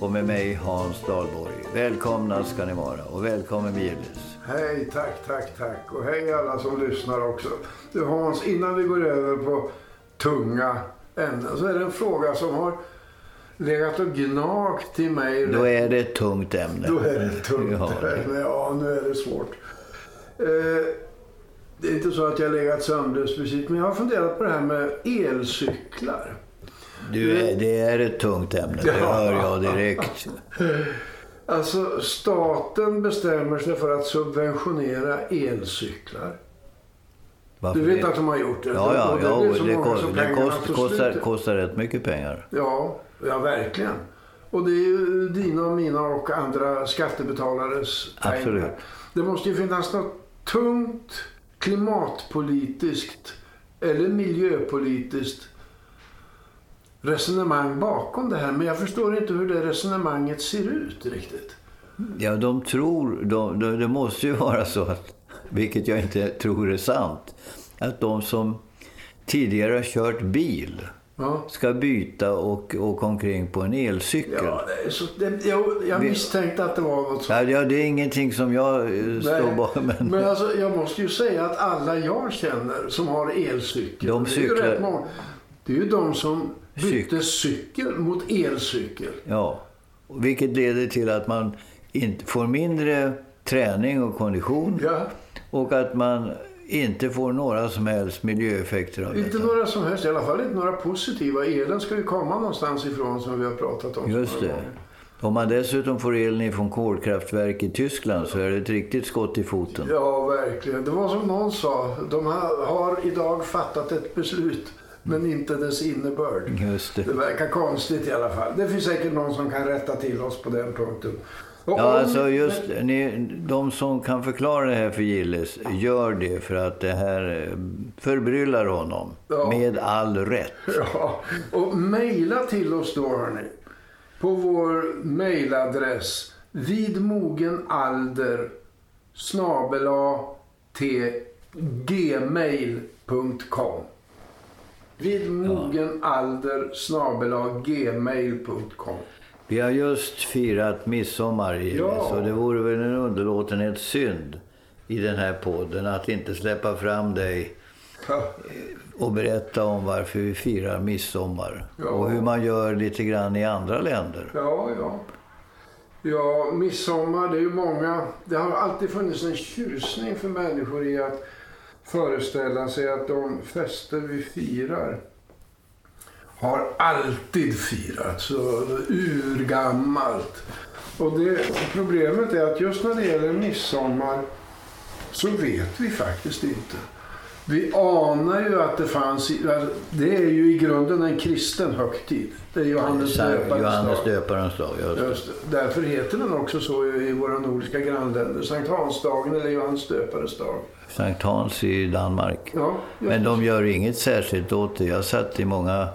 och med mig Hans Dahlborg. Välkomna ska ni vara och välkommen Gillis. Hej, tack, tack, tack. Och hej alla som lyssnar också. Du Hans, innan vi går över på tunga ämnen så är det en fråga som har legat och gnagt i mig. Då är det ett tungt ämne. Då är det ett tungt Ja, ämne. Ja, nu är det svårt. Eh, det är inte så att jag har legat sömnlös precis, men jag har funderat på det här med elcyklar. Du, det är ett tungt ämne, det hör jag direkt. Alltså, staten bestämmer sig för att subventionera elcyklar. Varför Du vet det? att de har gjort det? Ja, ja, ja det, många kost, det kost, kostar, kostar rätt mycket pengar. Ja, ja, verkligen. Och det är ju dina och mina och andra skattebetalares pengar. Absolut. Det måste ju finnas något tungt klimatpolitiskt eller miljöpolitiskt resonemang bakom det här. Men jag förstår inte hur det resonemanget ser ut riktigt. Ja, de tror, de, de, det måste ju vara så, att, vilket jag inte tror är sant, att de som tidigare har kört bil Ja. ska byta och åka omkring på en elcykel. Ja, så, det, jag, jag misstänkte att det var något sånt. Ja, det är ingenting som jag eh, står bakom. Men, Men alltså, jag måste ju säga att alla jag känner som har elcykel. De det, är ju cyklar- rätt många, det är ju de som bytte cykel mot elcykel. ja, vilket leder till att man inte får mindre träning och kondition Ja, och att man inte får några som helst miljöeffekter av inte detta. några som helst, i alla fall inte några positiva. Elen ska ju komma någonstans ifrån som vi har pratat om. Just det. Om man dessutom får elen från kolkraftverk i Tyskland så är det ett riktigt skott i foten. Ja, verkligen. Det var som någon sa, de har idag fattat ett beslut, men inte dess innebörd. Just det. Det verkar konstigt i alla fall. Det finns säkert någon som kan rätta till oss på den punkten. Och Ja, om- alltså just ni, de som kan förklara det här för Gilles, gör det för att det här eh, förbryllar honom. Ja. Med all rätt. Ja, och mejla till oss då hörni. På vår mejladress vidmogenalder snabela t gmail.com Vidmogenalder snabela gmail.com Vi har just firat midsommar, Gilles, Ja. så det vore väl en underlåtenhetssynd i den här podden att inte släppa fram dig och berätta om varför vi firar midsommar. Ja. Och hur man gör lite grann i andra länder. Ja, ja. Ja, midsommar, det är ju många... Det har alltid funnits en tjusning för människor i att föreställa sig att de fester vi firar har alltid firats, urgammalt. Och det, problemet är att just när det gäller midsommar så vet vi faktiskt inte. Vi anar ju att det fanns... Det är ju i grunden en kristen högtid. Det är Johannes döparens dag. döparens dag, just det. Därför heter den också så i våra nordiska grannländer. Sankt Hansdagen eller Johannes döpares dag. Sankt Hans i Danmark. Ja, Men de gör inget särskilt åt det. Jag satt i många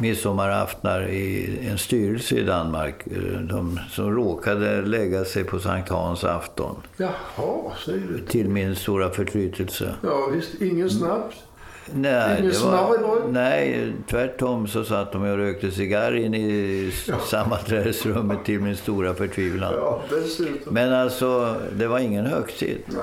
midsommaraftnar i en styrelse i Danmark. eh, De som råkade lägga sig på Sankt Hans afton. Jaha, säger du. Till min stora förtrytelse. Ja, visst. Ingen snaps. Nej, Ingen det var, nej, tvärtom så satt de och rökte cigarr in i s- sammanträdesrummet till min stora förtvivlan. Ja. Men alltså, det var ingen högtid. Nej,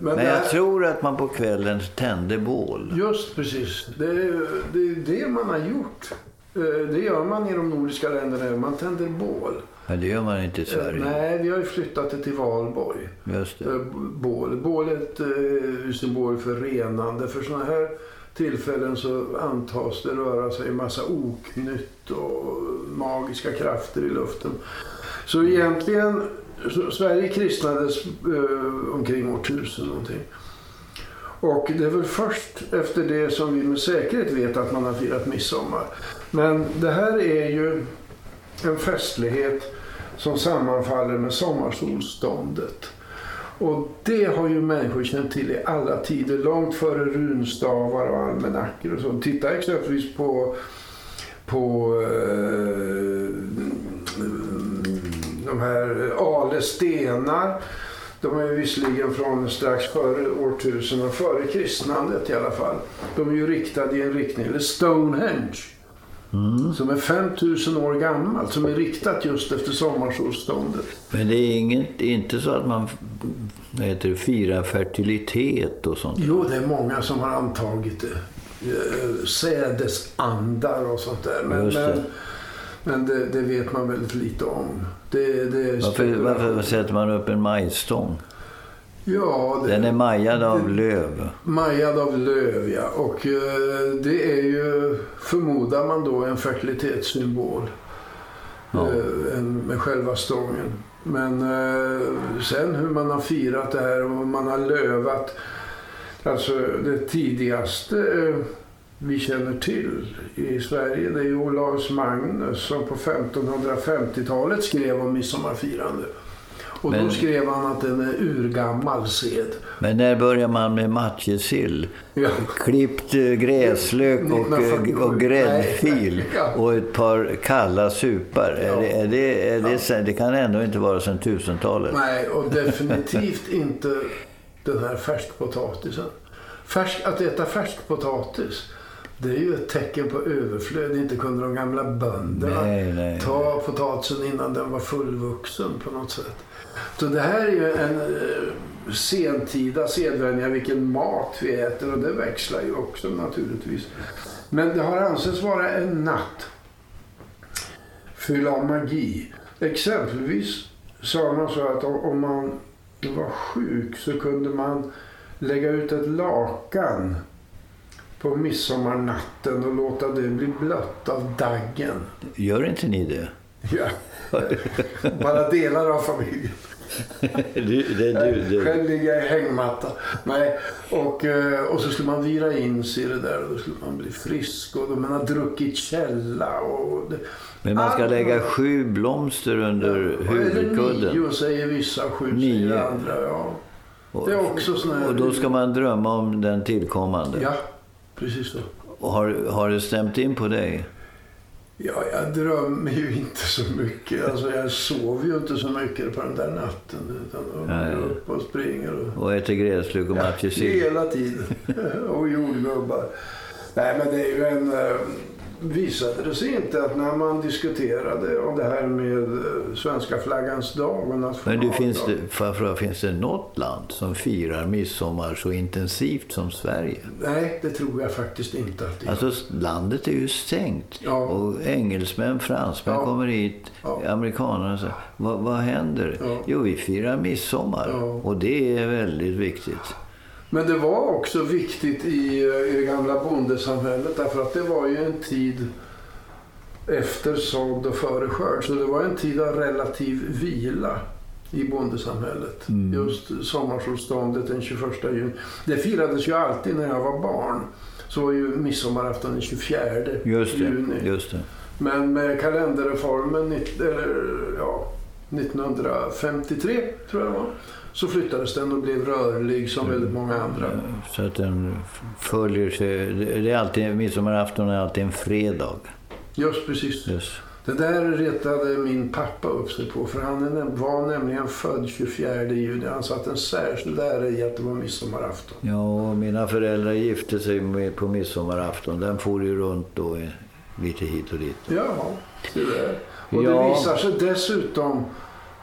men, Men jag här- tror att man på kvällen tände bål. Just precis. Det är, det är det man har gjort. Eh, Det gör man i de nordiska länderna. Man tänder bål. Men det gör man inte i Sverige. Nej, vi har ju flyttat det till Valborg. Just det. Eh, Bål. Eh, är ju symbol för renande. För sådana här tillfällen så antas det röra sig en massa oknytt och magiska krafter i luften. Så egentligen, så Sverige kristnades eh, omkring år 1000 någonting. Och det är väl först efter det som vi med säkerhet vet att man har firat midsommar. Men det här är ju en festlighet som sammanfaller med sommarsolståndet. Och det har ju människor känt till i alla tider, långt före runstavar och almanackor och så. Titta exempelvis på, på eh, de här Ale stenar. De är ju visserligen från strax före årtusenden, före kristnandet i alla fall. De är ju riktade i en riktning, eller Stonehenge. Som är 5000 år gammalt, som är riktat just efter sommarsolståndet. Men det är inget, inte så att man heter det, firar fertilitet och sånt? Jo, det är många som har antagit det. Eh, Sädesandar och sånt där. Men. Men, det, det vet man väldigt lite om. Det, det Varför, varför sätter man upp en majsstång? Ja, det, Den är majad av löv. Majad av löv, ja. Och eh, det är ju, förmodar man då, en fertilitetssymbol. Ja. Eh, en, med själva stången. Men eh, sen hur man har firat det här och man har lövat. Alltså det tidigaste eh, vi känner till i Sverige det är ju Olaus Magnus som på 1550-talet skrev om midsommarfirande. Och Men- då skrev han att den är urgammal sed. Men när börjar man med matjessill? Ja. Klippt eh, gräslök och, eh, 1947. och gräddfil. Ja. och ett par kalla supar. Är Ja. det, är det, är det, sen- det kan ändå inte vara sedan 1000-talet. Nej, och definitivt inte den här färskpotatisen. Färsk, att äta färskpotatis, det är ju ett tecken på överflöd. Inte kunde de gamla bönderna Nej, nej. ta potatisen innan den var fullvuxen på något sätt. Så det här är ju en eh, sentida sedvänja vilken mat vi äter och det växlar ju också naturligtvis. Men det har ansetts vara en natt fylla magi. Exempelvis sa man så att om man var sjuk så kunde man lägga ut ett lakan på midsommarnatten och låta det bli blött av daggen. Gör inte ni det? Ja. Bara delar av familjen. du, det, du, du. Själv ligger jag i hängmatta. Nej. Och, eh, och så skulle man vira in sig i det där och då skulle man bli frisk. Och då man har druckit källa. Och det, Men man ska Allt- lägga sju blomster under Eller huvudkudden. nio säger vissa, sju Nio. säger andra. Ja. Och, Det är också sån här... och då ska man drömma om den tillkommande. Ja, precis så. Och Har, har det stämt in på dig? Ja, jag drömmer ju inte så mycket. Alltså, jag sover ju inte så mycket på den där natten. Utan jag går upp och springer. Och... Och äter gräslök och matjessill? Hela tiden. och jordgubbar. Nej, men det är ju en... Visade det sig inte att när man diskuterade om det här med eh, svenska flaggans dag och Men nationaldag. du, finns det, fråga, finns det något land som firar midsommar så intensivt som Sverige? Nej, det tror jag faktiskt inte att det är. Alltså landet är ju stängt. Ja. Och engelsmän, fransmän Ja. kommer hit, Ja. amerikanerna säger, vad, vad händer? Jo, vi firar midsommar. Och det är väldigt viktigt. Men det var också viktigt i, eh, i det gamla bondesamhället därför att det var ju en tid efter sådd och före skörd. Så det var en tid av relativ vila i bondesamhället. Mm. Just sommarsolståndet den 21 juni. Det firades ju alltid när jag var barn. Så var ju midsommarafton den 24 Just det. juni. Just det. Men med kalenderreformen eller, ja, 1953, tror jag det var, så flyttades den och blev rörlig som väldigt många andra. Så att den följer sig. Det är alltid, midsommarafton är alltid en fredag. Just precis. Just. Det där retade min pappa upp sig på för han var nämligen född 24 juni. Han sa att en särskild ära i att det var midsommarafton. Ja, och mina föräldrar gifte sig på midsommarafton. Den for ju runt då lite hit och dit. Ja, det där. Och Ja. det visar sig dessutom,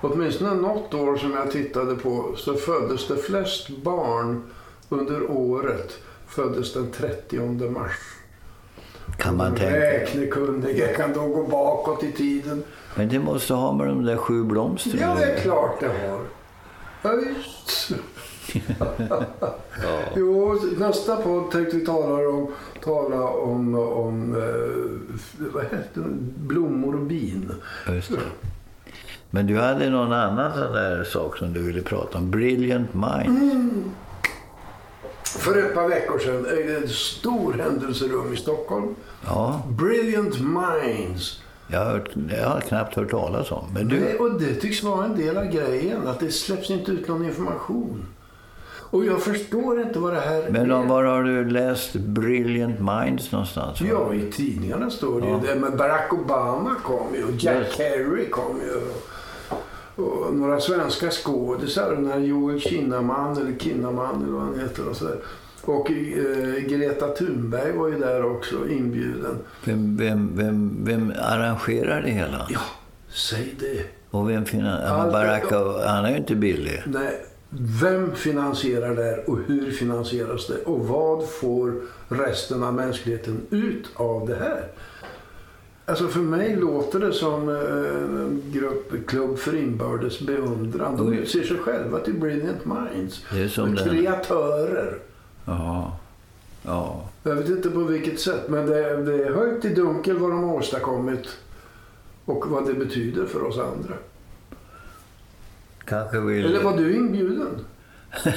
åtminstone något år som jag tittade på, så föddes det flest barn under året föddes den 30 mars. Kan man tänka. Räknekunniga kan då gå bakåt i tiden. Men det måste ha med de där sju blomstren Ja, det är klart det har. Ja, visst. Jo, nästa podd tänkte vi tala om, tala om, om eh, vad heter det? blommor och bin. Just det. Men du hade någon annan sån där sak som du ville prata om. Brilliant mind. För ett par veckor sedan ägde ett stor händelserum i Stockholm. Ja, Brilliant Minds. jag har, hört, jag har knappt hört talas om. Men du, Det, och det tycks vara en del av grejen, att det släpps inte ut någon information. Och jag förstår inte vad det här men är. om, var har du läst Brilliant Minds någonstans? Ja, i tidningarna står det ju det. Men Barack Obama kom ju och Jack. Kerry kom ju. Och några svenska skådisar, den här Joel Kinnaman eller Kinnaman eller vad han heter och sådär. Och eh, Greta Thunberg var ju där också inbjuden. Vem, vem, vem, vem arrangerar det hela? Ja, säg det. Och vem finansierar? Barack, han är ju inte billig. Nej, vem finansierar det här och hur finansieras det? Och vad får resten av mänskligheten ut av det här? Alltså för mig låter det som eh, en grupp, klubb för inbördes beundran. De Oj. utser sig själva till brilliant minds. Det är som den... Kreatörer. Ja. Ja. Jag vet inte på vilket sätt, men det, det är höjt i dunkel vad de har åstadkommit och vad det betyder för oss andra. Kanske vill... Eller var du inbjuden?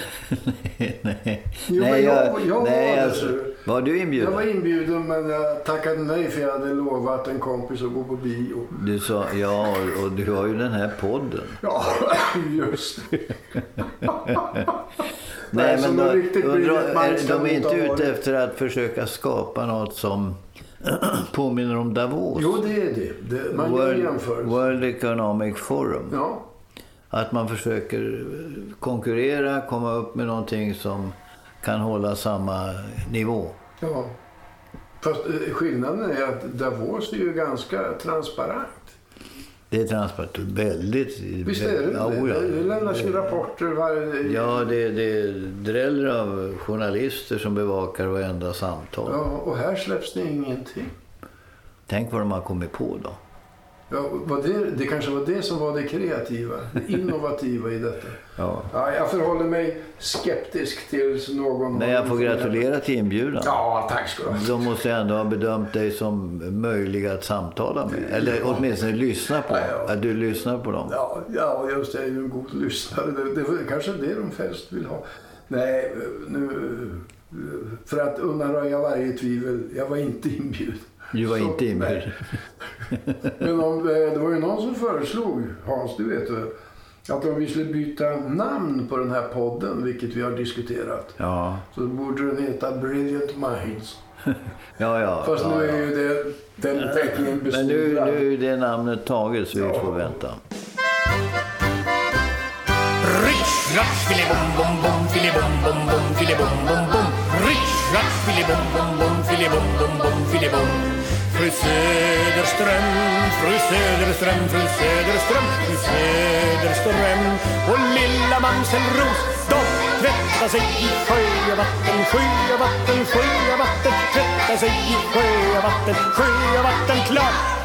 nej, Jo, nej, jag- jag, jag var nej, det, alltså, så- Var du Jag inbjuden? var inbjuden men jag tackade nej för jag hade lovat en kompis att gå på bio. Du sa ja, och du har ju den här podden. Ja, just det. Nej, men en då, undrar, är, de är inte ute efter att försöka skapa något som påminner om Davos. Jo, det är det. det man World, jämförelser. World Economic Forum. Ja, Att man försöker konkurrera, komma upp med någonting som kan hålla samma nivå. ja. Fast eh, skillnaden är att Davos är ju ganska transparent. Det är transparent. Väldigt... Visst är det ja, det? Det lämnas ju rapporter varje... Ja, det, det dräller av journalister som bevakar varenda samtal. Ja, och här släpps det ingenting. Tänk vad de har kommit på då. Ja, var det, det kanske var det som var det kreativa, det innovativa i detta. Ja. Ja, jag förhåller mig skeptisk tills någon... Men jag får gratulera till inbjudan. Ja, tack ska du ha. De måste ändå ha bedömt dig som möjlig att samtala med. Eller åtminstone lyssna på. Ja, ja. Att du lyssnar på dem. Ja, ja, just det. Jag är ju en god lyssnare. Det, det är kanske det de flest vill ha. Nej, nu... För att undanröja varje tvivel. Jag var inte inbjuden. Du var Så, inte inbjuden. Men om, eh, det var ju någon som föreslog, Hans, du vet väl, att om vi skulle byta namn på den här podden, vilket vi har diskuterat, Ja, så borde den heta Brilliant Minds. ja, ja. Fast ja, nu ja. är ju det, den teckningen Men nu, nu är det namnet taget så vi Ja. får vänta. Rish-rash, filibom-bom-bom, filibom-bom-bom, filibom-bom-bom. Rish-rash, filibom-bom-bom, filibom-bom-bom, filibom. Fru Söderström, fru Söderström, fru Söderström, fru Söderström och lilla mamselros, de tvättar sig i sjövatten, sjövatten, vatten. tvättar sig i sjövatten, vatten klart.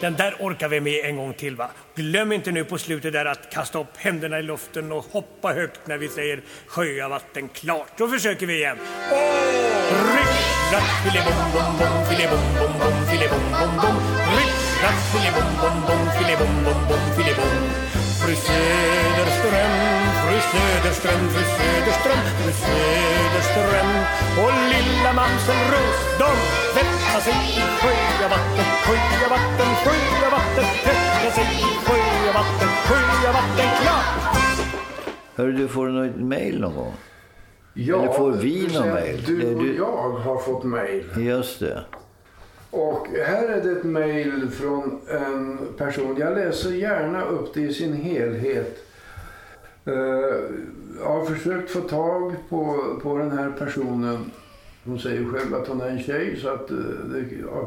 Den där orkar vi med en gång till va. Glöm inte nu på slutet där att kasta upp händerna i luften och hoppa högt när vi säger sjöavatten, klart. Då försöker vi igen. Oh! Filibom-bom-bom, filibom-bom-bom, filibom-bom-bom. bom, bom, filibom-bom-bom, filibom. Fru Söderström, fru Söderström, fru Söderström, fru Söderström och lilla mamselros, de tvättar sig i sjövatten, sjövatten, sjövatten, tvättar sig i sjövatten, sjövatten klart. Hörru, du får något mejl någon gång? Ja, Eller får vi någon mail? Du och jag har fått mejl. Just det. Och här är det ett mejl från en person. Jag läser gärna upp det i sin helhet. Eh, Jag har försökt få tag på, på den här personen. Hon säger själv att hon är en tjej så att eh, det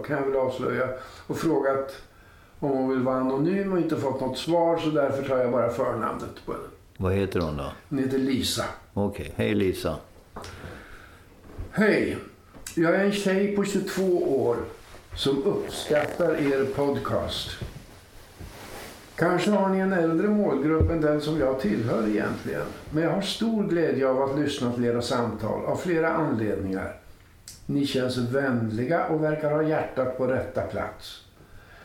kan jag väl avslöja. Och frågat om hon vill vara anonym och inte fått något svar så därför tar jag bara förnamnet på henne. Vad heter hon då? Hon heter Lisa. Okej. Hej Lisa. Hej! Jag är en tjej på 22 år som uppskattar er podcast. Kanske har ni en äldre målgrupp än den som jag tillhör egentligen. Men jag har stor glädje av att lyssna till era samtal av flera anledningar. Ni känns vänliga och verkar ha hjärtat på rätta plats.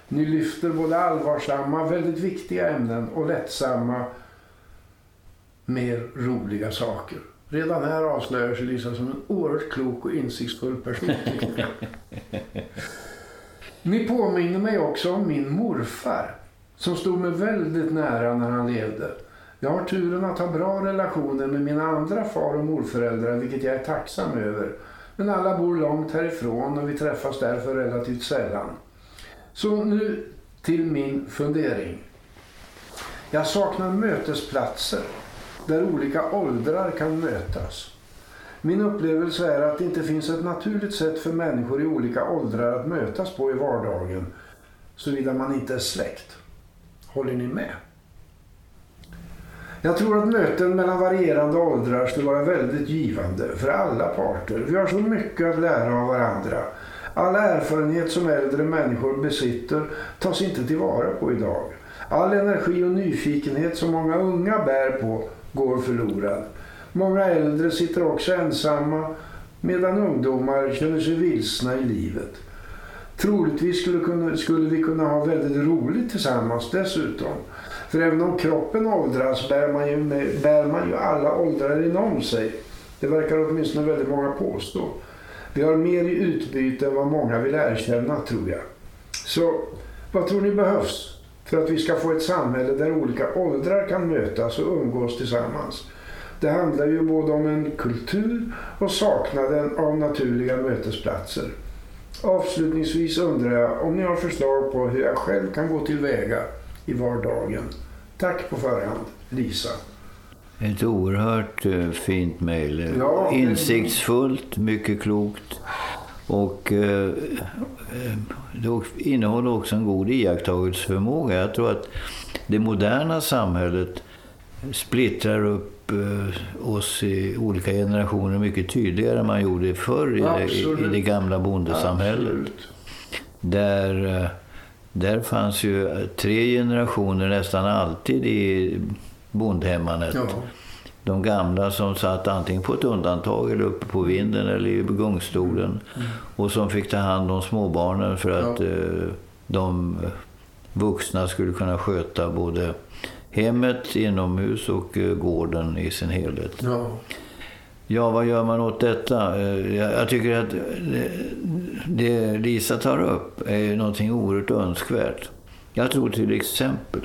Ni lyfter både allvarsamma, väldigt viktiga ämnen och lättsamma, mer roliga saker. Redan här avslöjar sig Lisa som en oerhört klok och insiktsfull person. Ni påminner mig också om min morfar som stod mig väldigt nära när han levde. Jag har turen att ha bra relationer med mina andra far och morföräldrar vilket jag är tacksam över. Men alla bor långt härifrån och vi träffas därför relativt sällan. Så nu till min fundering. Jag saknar mötesplatser där olika åldrar kan mötas. Min upplevelse är att det inte finns ett naturligt sätt för människor i olika åldrar att mötas på i vardagen, såvida man inte är släkt. Håller ni med? Jag tror att möten mellan varierande åldrar skulle vara väldigt givande för alla parter. Vi har så mycket att lära av varandra. All erfarenhet som äldre människor besitter tas inte tillvara på idag. All energi och nyfikenhet som många unga bär på går förlorad. Många äldre sitter också ensamma medan ungdomar känner sig vilsna i livet. Troligtvis skulle, kunna, skulle vi kunna ha väldigt roligt tillsammans dessutom. För även om kroppen åldras bär man ju, med, bär man ju alla åldrar inom sig. Det verkar åtminstone väldigt många påstå. Vi har mer i utbyte än vad många vill erkänna, tror jag. Så vad tror ni behövs för att vi ska få ett samhälle där olika åldrar kan mötas och umgås tillsammans? Det handlar ju både om en kultur och saknaden av naturliga mötesplatser. Avslutningsvis undrar jag om ni har förslag på hur jag själv kan gå tillväga i vardagen. Tack på förhand, Lisa. Ett oerhört eh, fint mejl. Ja, Insiktsfullt, mycket klokt. Och eh, det innehåller också en god iakttagelseförmåga. Jag tror att det moderna samhället splittrar upp eh, oss i olika generationer mycket tydligare än man gjorde förr i, i, det gamla bondesamhället. Absolut. Där, eh, där fanns ju tre generationer nästan alltid i bondhemmanet. Ja. De gamla som satt antingen på ett undantag eller uppe på vinden eller i gungstolen. Och som fick ta hand om småbarnen för att Ja. eh, de vuxna skulle kunna sköta både hemmet inomhus och eh, gården i sin helhet. Ja. Ja, vad gör man åt detta? Eh, Jag, jag tycker att det, det Lisa tar upp är någonting oerhört önskvärt. Jag tror till exempel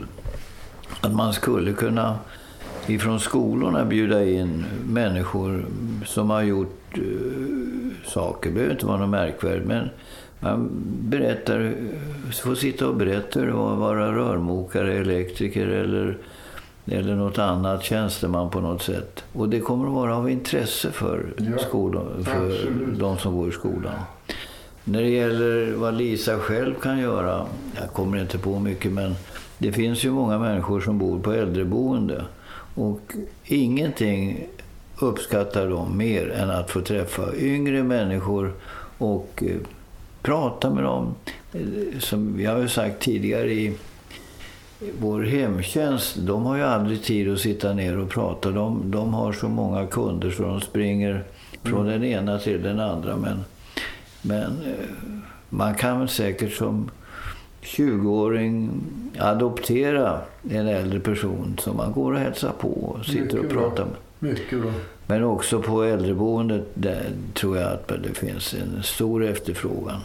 att man skulle kunna ifrån skolorna bjuda in människor som har gjort eh, saker. Det behöver inte vara något märkvärdigt, men man berättar, får sitta och berätta och vara rörmokare, elektriker eller, eller något annat tjänsteman på något sätt. Och det kommer att vara av intresse för, Ja, skolor, för absolut. de som går i skolan. När det gäller vad Lisa själv kan göra, jag kommer inte på mycket, men det finns ju många människor som bor på äldreboende. Och ingenting uppskattar de mer än att få träffa yngre människor och eh, prata med dem. Eh, Som jag har sagt tidigare i vår hemtjänst, de har ju aldrig tid att sitta ner och prata. De, de har så många kunder så de springer från den ena till den andra. Men, men eh, man kan väl säkert som 20-åring adoptera en äldre person som man går och hälsar på och sitter och Mycket bra. pratar med. Mycket bra. Men också på äldreboendet där tror jag att det finns en stor efterfrågan.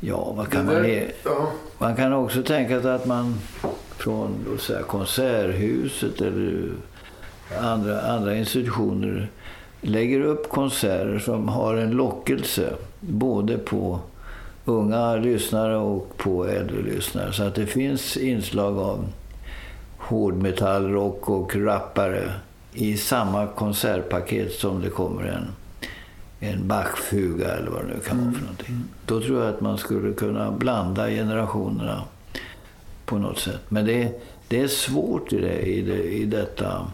Ja, vad kan man... där- ge- ja. Man kan också tänka sig att man från låt säga, Konserthuset eller andra, andra institutioner lägger upp konserter som har en lockelse både på unga lyssnare och på äldre lyssnare. Så att det finns inslag av hårdmetallrock och rappare i samma konsertpaket som det kommer en, en Bachfuga eller vad det nu kan vara för någonting. Då tror jag att man skulle kunna blanda generationerna på något sätt. Men det, det är svårt i, det, i, det, i detta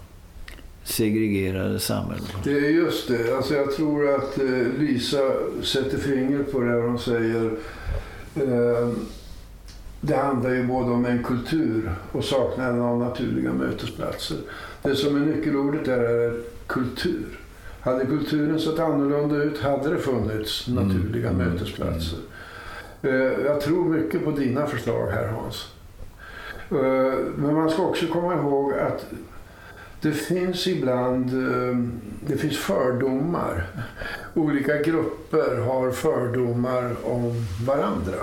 segregerade samhälle. Det är just det. Alltså jag tror att eh, Lisa sätter fingret på det här hon säger. Eh, det handlar ju både om en kultur och saknaden av naturliga mötesplatser. Det som är nyckelordet där är kultur. Hade kulturen sett annorlunda ut hade det funnits naturliga Mm. mötesplatser. Eh, jag tror mycket på dina förslag här Hans. Men man ska också komma ihåg att det finns ibland eh, det finns fördomar. Olika grupper har fördomar om varandra.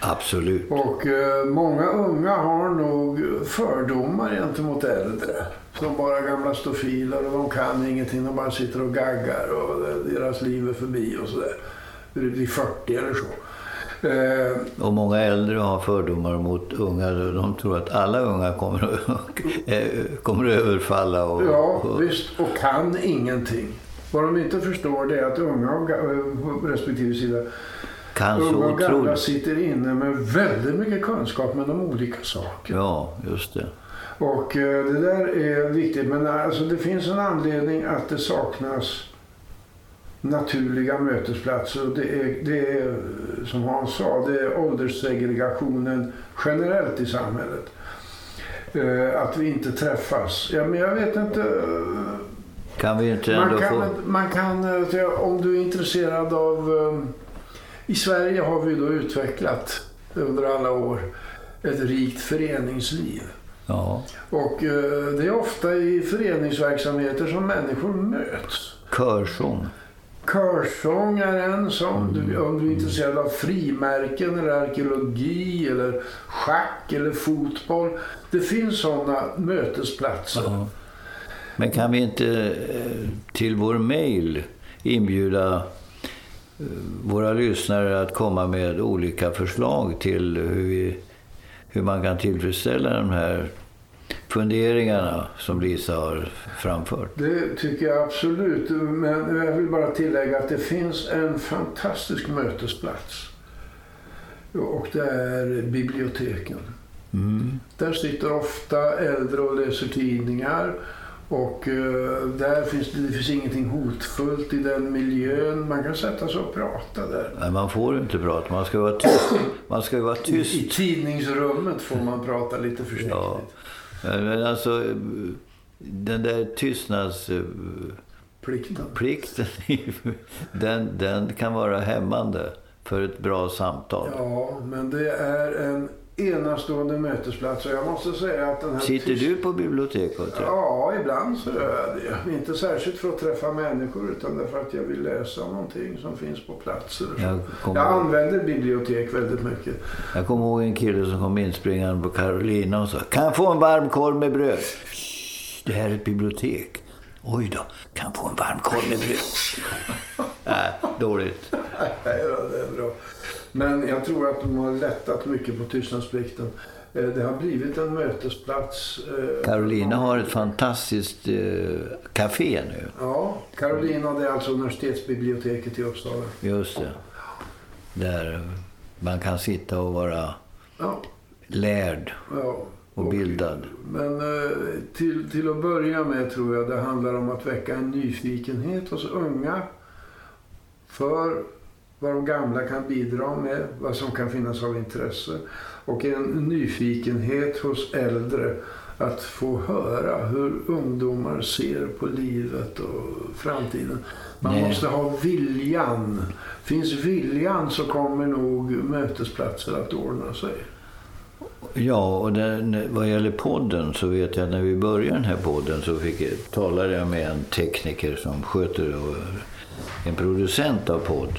Absolut. Och eh, många unga har nog fördomar gentemot äldre. Som bara gamla stofiler och de kan ingenting. De bara sitter och gaggar och deras liv är förbi och sådär. Vid 40 eller så. Eh, Och många äldre har fördomar mot unga. De tror att alla unga kommer att, eh, kommer att överfalla. Och, Ja, och, visst. Och kan ingenting. Vad de inte förstår det är att unga och på respektive sida, Kan så unga och gamla otroligt. sitter inne med väldigt mycket kunskap men om olika saker. Ja, just det. Och eh, det där är viktigt. Men alltså, det finns en anledning att det saknas naturliga mötesplatser. Och det är, det är, som Hans sa, det är ålderssegregationen generellt i samhället. Eh, Att vi inte träffas. Ja, men jag vet inte. Kan vi inte ändå Man kan, få... man kan, eh, om du är intresserad av... eh, I Sverige har vi då utvecklat under alla år ett rikt föreningsliv. Ja. Och det är ofta i föreningsverksamheter som människor möts. Körsång. Körsång är en sån. Du, om du är intresserad av frimärken eller arkeologi eller schack eller fotboll. Det finns sådana mötesplatser. Ja. Men kan vi inte eh, till vår mail inbjuda eh, våra lyssnare att komma med olika förslag till hur, vi, hur man kan tillfredsställa de här funderingarna som Lisa har framfört? Det tycker jag absolut. Men jag vill bara tillägga att det finns en fantastisk mötesplats. Och det är biblioteken. Mm. Där sitter ofta äldre och läser tidningar. Och eh, där finns det, det finns ingenting hotfullt i den miljön. Man kan sätta sig och prata där. Nej, man får inte prata, man ska vara tyst. Man ska vara I tyst. tidningsrummet får man prata lite försiktigt. Ja. Men alltså, eh, den där tystnadsplikten, Plikten. den, den kan vara hämmande för ett bra samtal. Ja, men det är en enastående mötesplats. Och jag måste säga att den här Sitter tyst- du på biblioteket? Ja, ibland så gör jag det. Inte särskilt för att träffa människor utan därför att jag vill läsa någonting som finns på plats. Eller så. Jag Jag använder bibliotek väldigt mycket. jag kommer ihåg en kille som kom inspringande på Carolina och sa Kan jag få en varm korv med bröd? "Shh, Det här är ett bibliotek. Oj då, kan jag få en varm korv med bröd? Nej, dåligt. Nej, det är bra. Men jag tror att de har lättat mycket på tystnadsplikten. Eh, Det har blivit en mötesplats. eh, Carolina har ett fantastiskt eh, café nu. Ja, Carolina det är alltså universitetsbiblioteket i Uppsala. Just det. Där man kan sitta och vara Ja, lärd ja. och bildad. Men till, till att börja med tror jag det handlar om att väcka en nyfikenhet hos unga för vad de gamla kan bidra med, vad som kan finnas av intresse. Och en nyfikenhet hos äldre att få höra hur ungdomar ser på livet och framtiden. Man Nej. måste ha viljan. Finns viljan så kommer nog mötesplatser att ordna sig. Ja, och den, vad gäller podden så vet jag när vi började den här podden så fick, jag- talade jag med en tekniker som sköter och en producent av podd.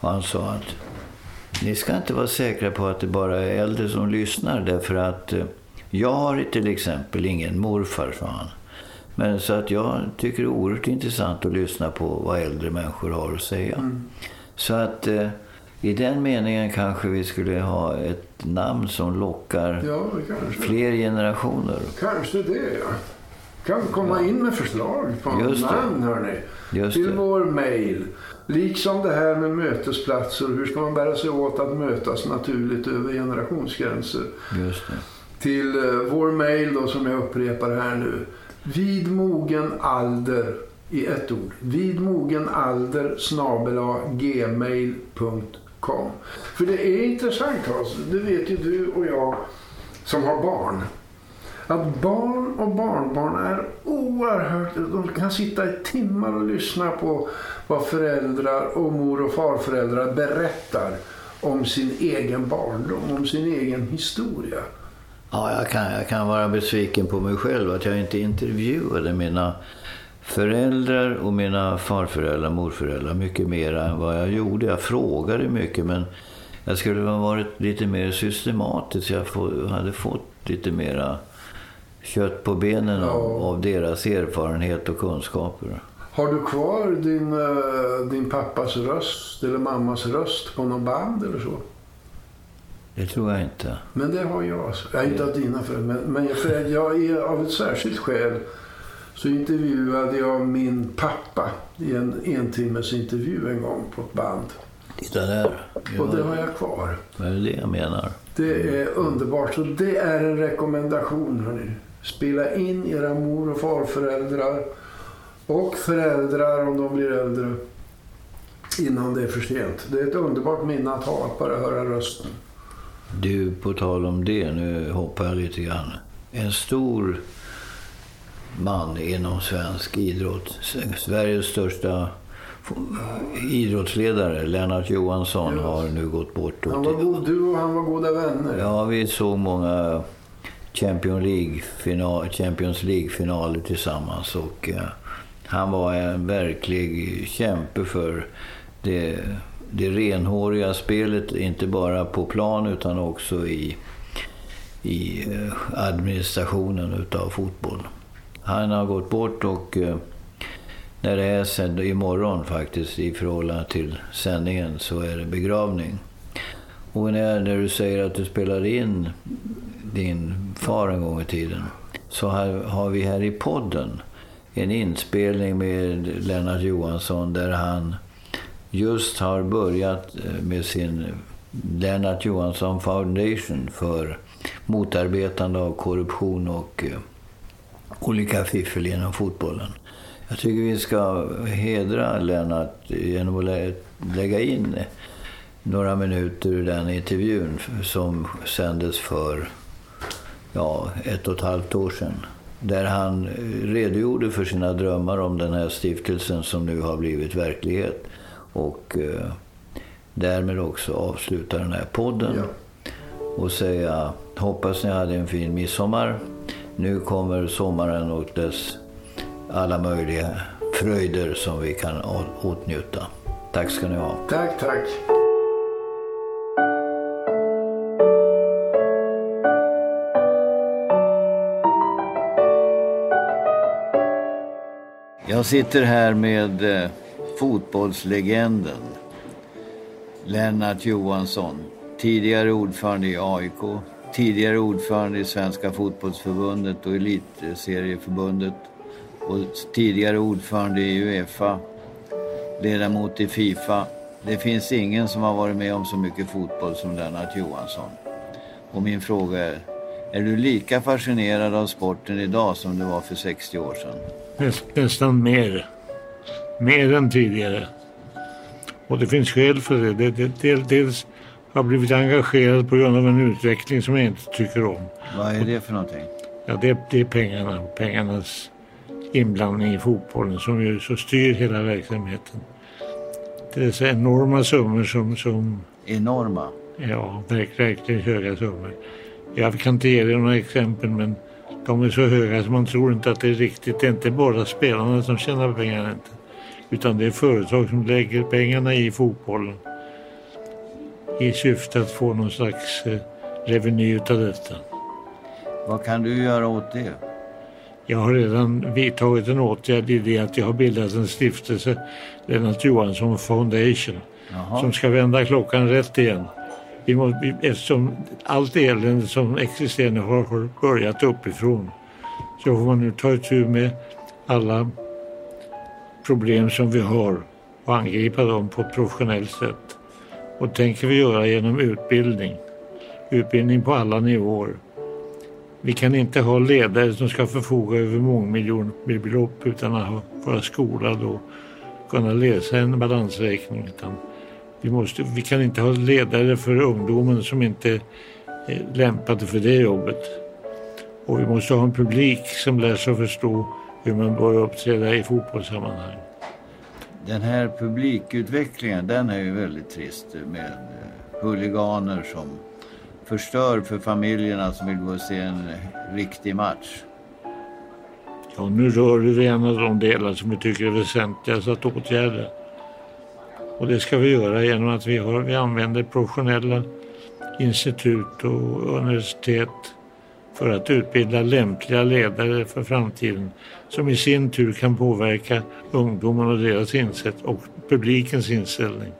Och han sa att ni ska inte vara säkra på att det bara är äldre som lyssnar därför att eh, jag har till exempel ingen morfar, sa han. Men så att jag tycker det är oerhört intressant att lyssna på vad äldre människor har att säga. Så att eh, i den meningen kanske vi skulle ha ett namn som lockar Ja, fler generationer. Kanske det, ja. Kan komma in med förslag på Just det. namn, hörni. Just Till det. vår mail. Liksom det här med mötesplatser. Hur ska man bära sig åt att mötas naturligt över generationsgränser? Till eh, vår mail då, som jag upprepar här nu. Vid mogen alder i ett ord. Vid mogen alder snabela gmail.com. För det är intressant Hans, det vet ju du och jag som har barn. Att barn och barnbarn är oerhört... De kan sitta i timmar och lyssna på vad föräldrar och mor och farföräldrar berättar om sin egen barndom, om sin egen historia. Ja, jag kan, jag kan vara besviken på mig själv att jag inte intervjuade mina föräldrar och mina farföräldrar, och morföräldrar mycket mer än vad jag gjorde. Jag frågade mycket men jag skulle ha varit lite mer systematisk. Jag få, hade fått lite mera kött på benen av, Ja. av deras erfarenhet och kunskaper. Har du kvar din, eh, din pappas röst eller mammas röst på någon band eller så? Det tror jag inte. Men det har jag. Jag är inte att dina föräldrar, men, jag, för jag är av ett särskilt skäl så intervjuade jag min pappa i en entimmes intervju en gång på ett band. Titta där. Och det har jag kvar. Vad är det jag menar? Det är underbart. Så det är en rekommendation. Hörni. Spela in era mor och farföräldrar och föräldrar om de blir äldre innan det är för sent. Det är ett underbart minne att ha, att bara höra rösten. Du, på tal om det, nu hoppar jag lite grann. En stor man inom svensk idrott, Sveriges största idrottsledare, Lennart Johansson, har nu gått bort. Han var god, du och han var goda vänner. Ja, vi såg många Champions League-finaler Champions League-finaler tillsammans. Och, eh, han var en verklig kämpe för det, det renhåriga spelet, inte bara på plan utan också i, i eh, administrationen utav fotboll. Han har gått bort och eh, när det är sänd, imorgon faktiskt i förhållande till sändningen så är det begravning. Och när, när du säger att du spelade in din far en gång i tiden så har, har vi här i podden en inspelning med Lennart Johansson där han just har börjat eh, med sin Lennart Johansson Foundation för motarbetande av korruption och eh, olika fiffel inom fotbollen. Jag tycker vi ska hedra Lennart genom att lägga in några minuter ur den intervjun som sändes för ja, ett och ett halvt år sedan. Där han redogjorde för sina drömmar om den här stiftelsen som nu har blivit verklighet. Och eh, därmed också avsluta den här podden. Ja. Och säga, hoppas ni hade en fin midsommar. Nu kommer sommaren och dess alla möjliga fröjder som vi kan åtnjuta. Tack ska ni ha. Tack, tack. Jag sitter här med eh, fotbollslegenden Lennart Johansson. Tidigare ordförande i AIK, tidigare ordförande i Svenska fotbollsförbundet och Elitserieförbundet och tidigare ordförande i Uefa, ledamot i Fifa. Det finns ingen som har varit med om så mycket fotboll som Lennart Johansson. Och min fråga är, är du lika fascinerad av sporten idag som du var för 60 år sedan? Näst, nästan mer. Mer än tidigare. Och det finns skäl för det. det, det del, dels har jag blivit engagerad på grund av en utveckling som jag inte tycker om. Vad är det för någonting? Ja, det, det är pengarna. Pengarnas inblandning i fotbollen som ju så styr hela verksamheten. Det är så enorma summor som, som Enorma. ja, verk, verkligen höga summor. Jag kan inte ge dig några exempel men de är så höga så man tror inte att det är riktigt. Det är inte bara spelarna som tjänar pengarna inte. Utan det är företag som lägger pengarna i fotbollen. I syfte att få någon slags eh, reveny utav detta. Vad kan du göra åt det? Jag har redan vidtagit en åtgärd i det att jag har bildat en stiftelse, Lennart Johansson Foundation, Jaha. som ska vända klockan rätt igen. Vi måste, eftersom allt elände som existerar nu har, har börjat uppifrån så får man nu ta itu med alla problem som vi har och angripa dem på ett professionellt sätt. Och tänker vi göra genom utbildning. Utbildning på alla nivåer. Vi kan inte ha ledare som ska förfoga över mångmiljonbelopp utan att ha- vara skolad och kunna läsa en balansräkning. Utan vi, måste, vi kan inte ha ledare för ungdomen som inte är lämpade för det jobbet. Och vi måste ha en publik som lär sig förstå hur man bör uppträda i fotbollssammanhang. Den här publikutvecklingen, den är ju väldigt trist med eh, huliganer som förstör för familjerna som vill gå och se en eh, riktig match. Ja, nu rör vi en av de delar som vi tycker är väsentligast att åtgärda. Och det ska vi göra genom att vi, har, vi använder professionella institut och universitet för att utbilda lämpliga ledare för framtiden som i sin tur kan påverka ungdomarna och deras insätt och publikens inställning.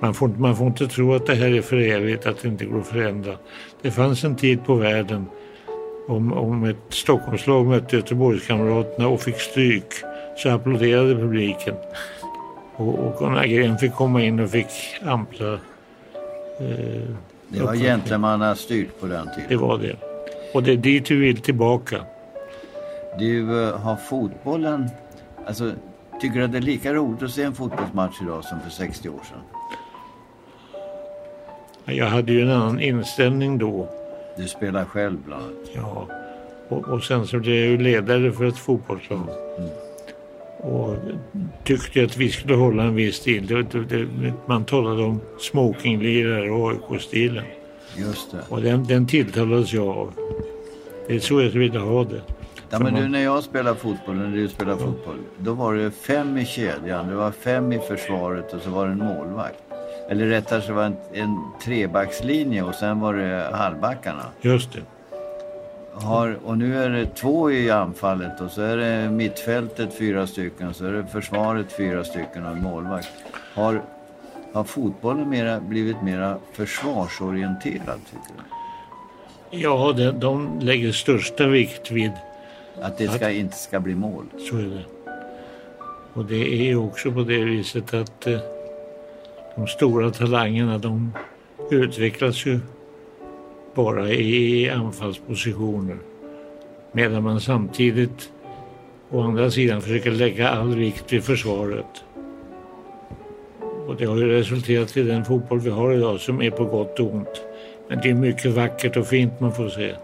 Man får, man får inte tro att det här är för evigt, att det inte går att förändra. Det fanns en tid på världen om, om ett Stockholmslag mötte Göteborgskamraterna och fick stryk så applåderade publiken. Och, och Gunnar Gren fick komma in och fick ampla. Eh, Det var gentlemannastyrt på den tiden. det var det. Och det är dit vi vill tillbaka. Du, eh, har fotbollen... Alltså, tycker du att det är lika roligt att se en fotbollsmatch idag som för 60 år sedan? Jag hade ju en annan inställning då. Du spelar själv bland annat. Ja. Och, och sen så blev jag ju ledare för ett fotbollslag. Och tyckte att vi skulle hålla en viss stil. Det, det, det, man talade om smokinglirare och AIK-stilen. Just det. Och den, den tilltalades jag av. Det är så jag ville ha det. Ja, men du, när jag spelade fotboll, när du spelade fotboll, då var det fem i kedjan, det var fem i försvaret och så var det en målvakt. Eller rättare så var det en, en trebackslinje och sen var det halvbackarna. Just det. Har, och nu är det två i anfallet och så är det mittfältet fyra stycken, så är det försvaret fyra stycken och en målvakt. Har, har fotbollen mera, blivit mera försvarsorienterad tycker du? Ja, de, de lägger största vikt vid Att det ska, inte ska bli mål? Så är det. Och det är ju också på det viset att eh, de stora talangerna de utvecklas ju bara i anfallspositioner. Medan man samtidigt å andra sidan försöker lägga all vikt vid försvaret. Och det har ju resulterat i den fotboll vi har idag som är på gott och ont. Men det är mycket vackert och fint man får se.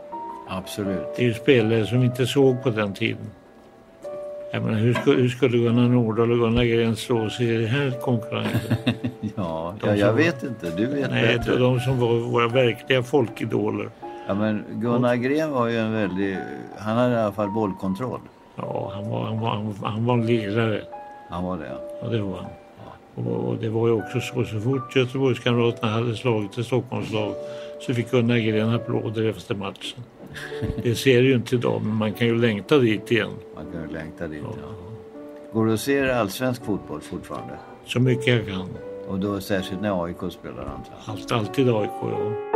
Absolut. Det är ju spelare som vi inte såg på den tiden. Jag menar, hur, skulle, hur skulle Gunnar Nordahl och Gunnar Gren slå sig i den här konkurrensen? Ja, De ja jag som- vet inte. Du vet Nej, bättre. de, som var våra verkliga folkidoler. Ja, men Gunnar Gren var ju en väldig... Han hade i alla fall bollkontroll. Ja, han var, han var, han var, han var en lirare. Han var det. Ja, det var han. Och, och det var ju också så, så fort Göteborgskamraterna hade slagit ett Stockholmslag så fick Gunnar Gren applåder efter matchen. Det ser ju inte idag, men man kan ju längta dit igen. Man kan ju längta dit. Ja. Går du och ser allsvensk fotboll fortfarande? Så mycket jag kan. Och då särskilt när AIK spelar antar jag. Allt, alltid AIK, ja.